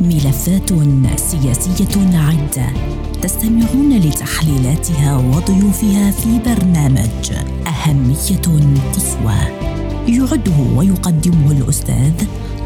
ملفات سياسية عدة تستمعون لتحليلاتها وضيوفها في برنامج أهمية قصوى يعده ويقدمه الأستاذ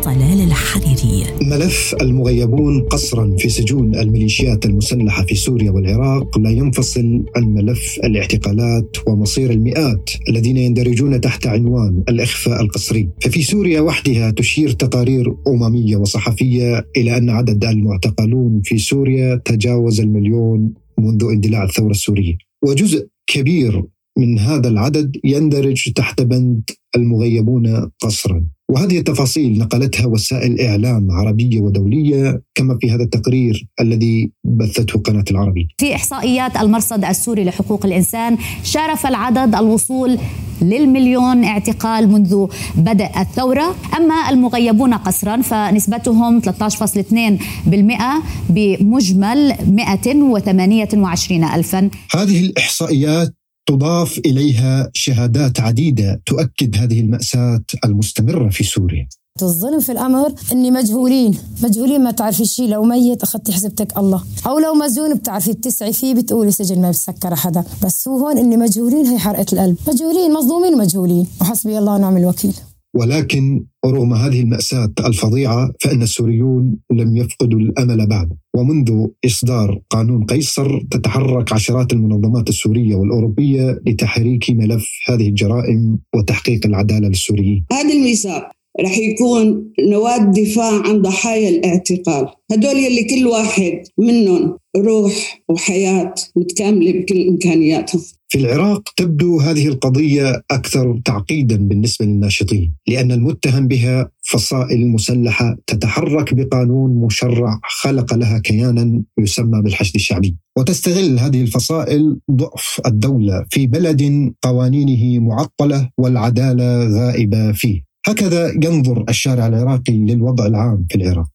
طلال الحريري. ملف المغيبون قصرا في سجون الميليشيات المسلحة في سوريا والعراق. لا ينفصل عن ملف الاعتقالات ومصير المئات الذين يندرجون تحت عنوان الإخفاء القسري ففي سوريا وحدها تشير تقارير أممية وصحفية إلى أن عدد المعتقلون في سوريا تجاوز المليون منذ اندلاع الثورة السورية. وجزء كبير من هذا العدد يندرج تحت بند المغيبون قصرا. وهذه التفاصيل نقلتها وسائل إعلام عربية ودولية كما في هذا التقرير الذي بثته قناة العربي. في إحصائيات المرصد السوري لحقوق الإنسان شارف العدد الوصول للمليون اعتقال منذ بدء الثورة، أما المغيبون قسرا فنسبتهم 13.2% بمجمل 128 الفا. هذه الإحصائيات تضاف إليها شهادات عديدة تؤكد هذه المأساة المستمرة في سوريا. الظلم في الأمر إني مجهولين، مجهولين ما تعرفي شيء لو ميت اخذتي حسبتك الله، أو لو مزون بتعرفي بتسعي فيه بتقولي سجن ما بسكر حدا، بس هو هون إني مجهولين هي حرقة القلب، مجهولين مظلومين ومجهولين، وحسبي الله ونعم الوكيل. ولكن رغم هذه المأساة الفظيعة فإن السوريون لم يفقدوا الأمل بعد. ومنذ إصدار قانون قيصر تتحرك عشرات المنظمات السورية والأوروبية لتحريك ملف هذه الجرائم وتحقيق العدالة للسوريين. هذا الميثاق. رح يكون نواة دفاع عن ضحايا الاعتقال. هدول يلي كل واحد منهم روح وحياة متكاملة بكل إمكانياتهم. في العراق تبدو هذه القضية أكثر تعقيدا بالنسبة للناشطين لأن المتهم بها فصائل مسلحة تتحرك بقانون مشرع خلق لها كيانا يسمى بالحشد الشعبي. وتستغل هذه الفصائل ضعف الدولة في بلد قوانينه معطلة والعدالة غائبة فيه. هكذا ينظر الشارع العراقي للوضع العام في العراق.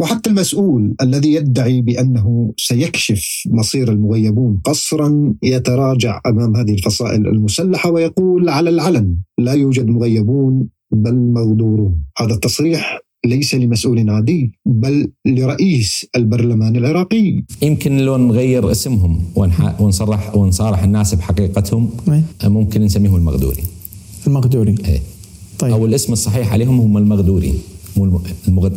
وحتى المسؤول الذي يدعي بأنه سيكشف مصير المغيبون قصرا يتراجع أمام هذه الفصائل المسلحة ويقول على العلن لا يوجد مغيبون بل مغدورون. هذا التصريح ليس لمسؤول عادي بل لرئيس البرلمان العراقي. يمكن لو نغير اسمهم ونصرح ونصارح الناس بحقيقتهم ممكن نسميهم المغدورين المغدورين إيه. طيب. أو الاسم الصحيح عليهم هم المغدورين.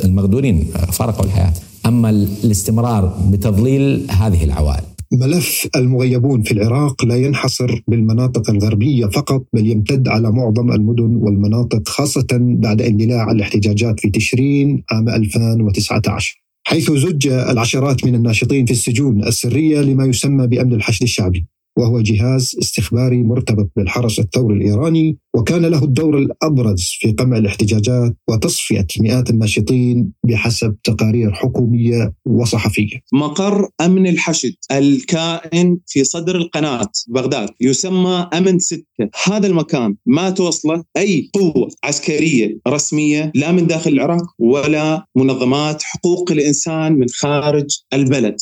المغدورين فارقوا الحياة. أما الاستمرار بتضليل هذه العوائل. ملف المغيبون في العراق لا ينحصر بالمناطق الغربية فقط بل يمتد على معظم المدن والمناطق خاصة بعد اندلاع الاحتجاجات في تشرين عام 2019 حيث زج العشرات من الناشطين في السجون السرية لما يسمى بأمن الحشد الشعبي. وهو جهاز استخباري مرتبط بالحرس الثوري الإيراني وكان له الدور الأبرز في قمع الاحتجاجات وتصفية مئات الناشطين بحسب تقارير حكومية وصحفية. مقر أمن الحشد الكائن في صدر القناة بغداد يسمى أمن ستة، هذا المكان ما توصله أي قوة عسكرية رسمية لا من داخل العراق ولا منظمات حقوق الإنسان من خارج البلد.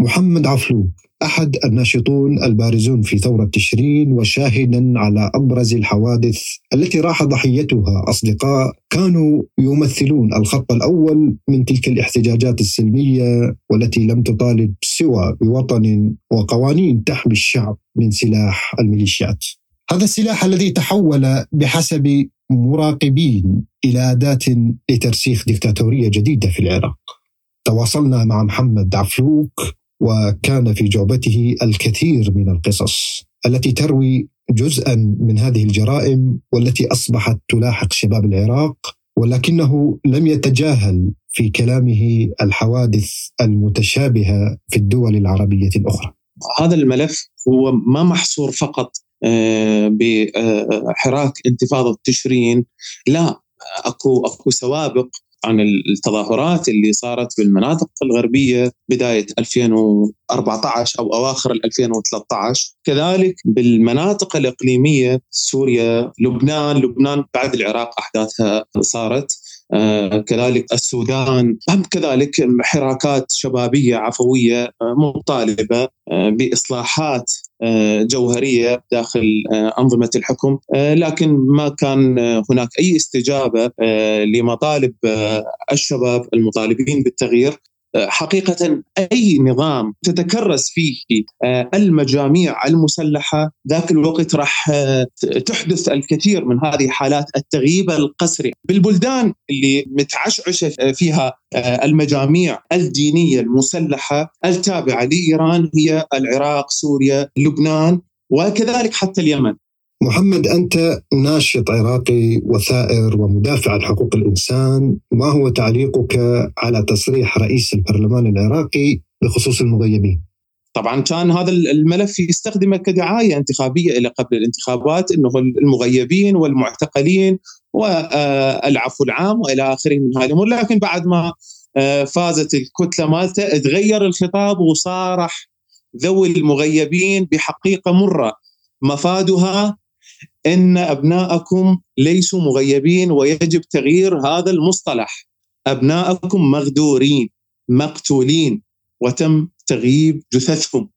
محمد عفلوك أحد الناشطون البارزون في ثورة تشرين وشاهدا على أبرز الحوادث التي راح ضحيتها أصدقاء كانوا يمثلون الخط الأول من تلك الاحتجاجات السلمية والتي لم تطالب سوى بوطن وقوانين تحمي الشعب من سلاح الميليشيات. هذا السلاح الذي تحول بحسب مراقبين إلى أداة لترسيخ دكتاتورية جديدة في العراق. تواصلنا مع محمد عفلوك وكان في جعبته الكثير من القصص التي تروي جزءا من هذه الجرائم والتي أصبحت تلاحق شباب العراق ولكنه لم يتجاهل في كلامه الحوادث المتشابهة في الدول العربية الأخرى. هذا الملف هو ما محصور فقط بحراك انتفاضة تشرين لا أكو أكو سوابق عن التظاهرات اللي صارت في المناطق الغربية بداية 2014 أو أواخر 2013 كذلك بالمناطق الإقليمية سوريا لبنان لبنان بعد العراق أحداثها صارت. آه كذلك السودان هم كذلك حراكات شبابية عفوية آه مطالبة آه بإصلاحات جوهرية داخل أنظمة الحكم. لكن ما كان هناك أي استجابة لمطالب الشباب المطالبين بالتغيير. حقيقة أي نظام تتكرس فيه آه، المجاميع المسلحة ذاك الوقت راح آه، تحدث الكثير من هذه حالات التغييب القسري. بالبلدان اللي متعشعشة فيها آه، المجاميع الدينية المسلحة التابعة لإيران هي العراق سوريا لبنان وكذلك حتى اليمن. محمد أنت ناشط عراقي وثائر ومدافع عن حقوق الإنسان ما هو تعليقك على تصريح رئيس البرلمان العراقي بخصوص المغيبين؟ طبعا كان هذا الملف يستخدمه كدعاية انتخابية إلى قبل الانتخابات إنه المغيبين والمعتقلين والعفو العام وإلى اخره من هذه الأمور لكن بعد ما آه، فازت الكتلة مالته تغير الخطاب وصارح ذوي المغيبين بحقيقة مرة مفادها إن أبناءكم ليسوا مغيبين ويجب تغيير هذا المصطلح. أبناءكم مغدورين مقتولين وتم تغييب جثثهم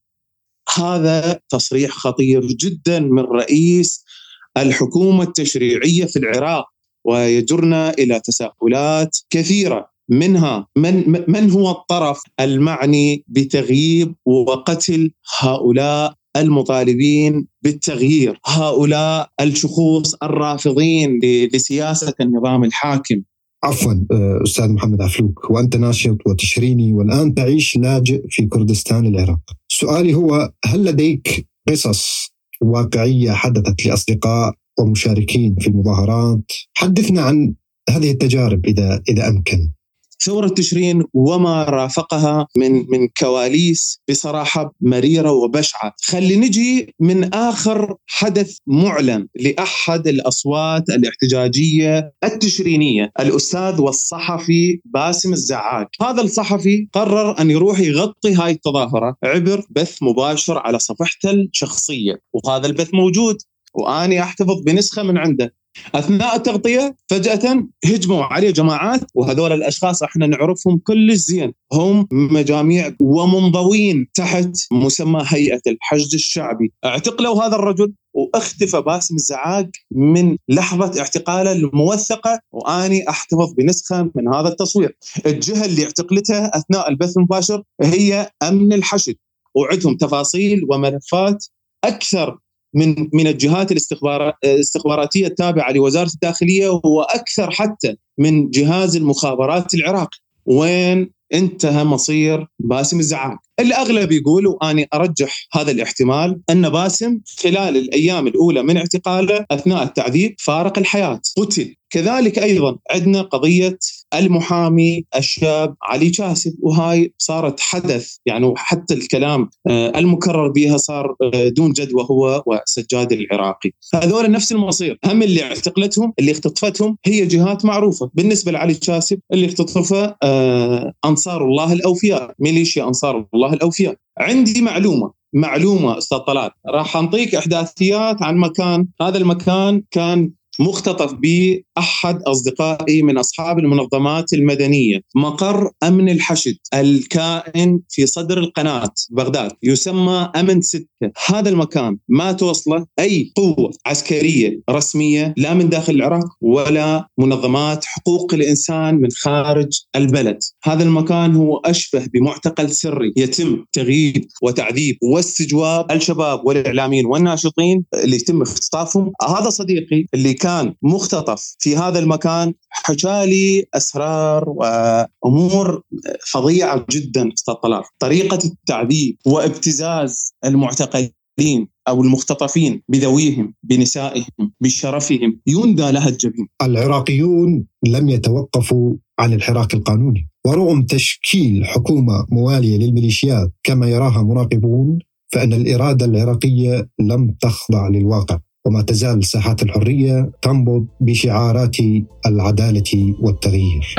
هذا تصريح خطير جدا من رئيس الحكومة التشريعية في العراق ويجرنا إلى تساؤلات كثيرة. منها من من هو الطرف المعني بتغييب وقتل هؤلاء المطالبين بالتغيير هؤلاء الشخوص الرافضين لسياسة النظام الحاكم عفوا آه، أستاذ محمد عفلوك وأنت ناشط وتشريني والآن تعيش لاجئ في كردستان العراق. سؤالي هو هل لديك قصص واقعية حدثت لأصدقاء ومشاركين في المظاهرات؟ حدثنا عن هذه التجارب إذا إذا أمكن. ثورة تشرين وما رافقها من من كواليس بصراحة مريرة وبشعة. خلي نجي من آخر حدث معلن لأحد الأصوات الاحتجاجية التشرينية الأستاذ والصحفي باسم الزعاج. هذا الصحفي قرر أن يروح يغطي هاي التظاهرة عبر بث مباشر على صفحته الشخصية وهذا البث موجود واني أحتفظ بنسخة من عنده. أثناء التغطية فجأة هجموا عليه جماعات وهذول الأشخاص إحنا نعرفهم كل زين هم مجاميع ومنضوين تحت مسمى هيئة الحشد الشعبي اعتقلوا هذا الرجل وأختفى باسم الزعاق من لحظة اعتقاله الموثقة وأني أحتفظ بنسخة من هذا التصوير. الجهة اللي اعتقلتها أثناء البث المباشر هي أمن الحشد وعندهم تفاصيل وملفات أكثر من من الجهات الاستخباراتية التابعة لوزارة الداخلية وأكثر حتى من جهاز المخابرات العراقي. وين انتهى مصير باسم الزعاق الأغلب يقول وأني أرجح هذا الاحتمال أن باسم خلال الأيام الأولى من اعتقاله أثناء التعذيب فارق الحياة. قتل كذلك أيضا عندنا قضية المحامي الشاب علي كاسب وهاي صارت حدث يعني حتى الكلام آه، المكرر بها صار آه، دون جدوى هو وسجاد العراقي. هذول نفس المصير. هم اللي اعتقلتهم اللي اختطفتهم هي جهات معروفة. بالنسبة لعلي كاسب اللي اختطفه آه، أنصار الله الأوفياء. ميليشيا أنصار الله الأوفياء. عندي معلومة معلومة أستاذ طلال. راح أنطيك إحداثيات عن مكان هذا المكان كان مختطف بأحد أصدقائي من أصحاب المنظمات المدنية مقر أمن الحشد الكائن في صدر القناة بغداد. يسمى أمن ستة. هذا المكان ما توصله أي قوة عسكرية رسمية لا من داخل العراق ولا منظمات حقوق الإنسان من خارج البلد. هذا المكان هو أشبه بمعتقل سري يتم تغييب وتعذيب واستجواب الشباب والإعلاميين والناشطين اللي يتم اختطافهم هذا صديقي اللي كان كان مختطف. في هذا المكان حكالي أسرار وأمور فظيعة جدا أستاذ طلال، طريقة التعذيب وابتزاز المعتقلين أو المختطفين بذويهم بنسائهم بشرفهم يندى لها الجبين. العراقيون لم يتوقفوا عن الحراك القانوني. ورغم تشكيل حكومة موالية للميليشيات كما يراها مراقبون فإن الإرادة العراقية لم تخضع للواقع. وما تزال ساحات الحرية تنبض بشعارات العدالة والتغيير.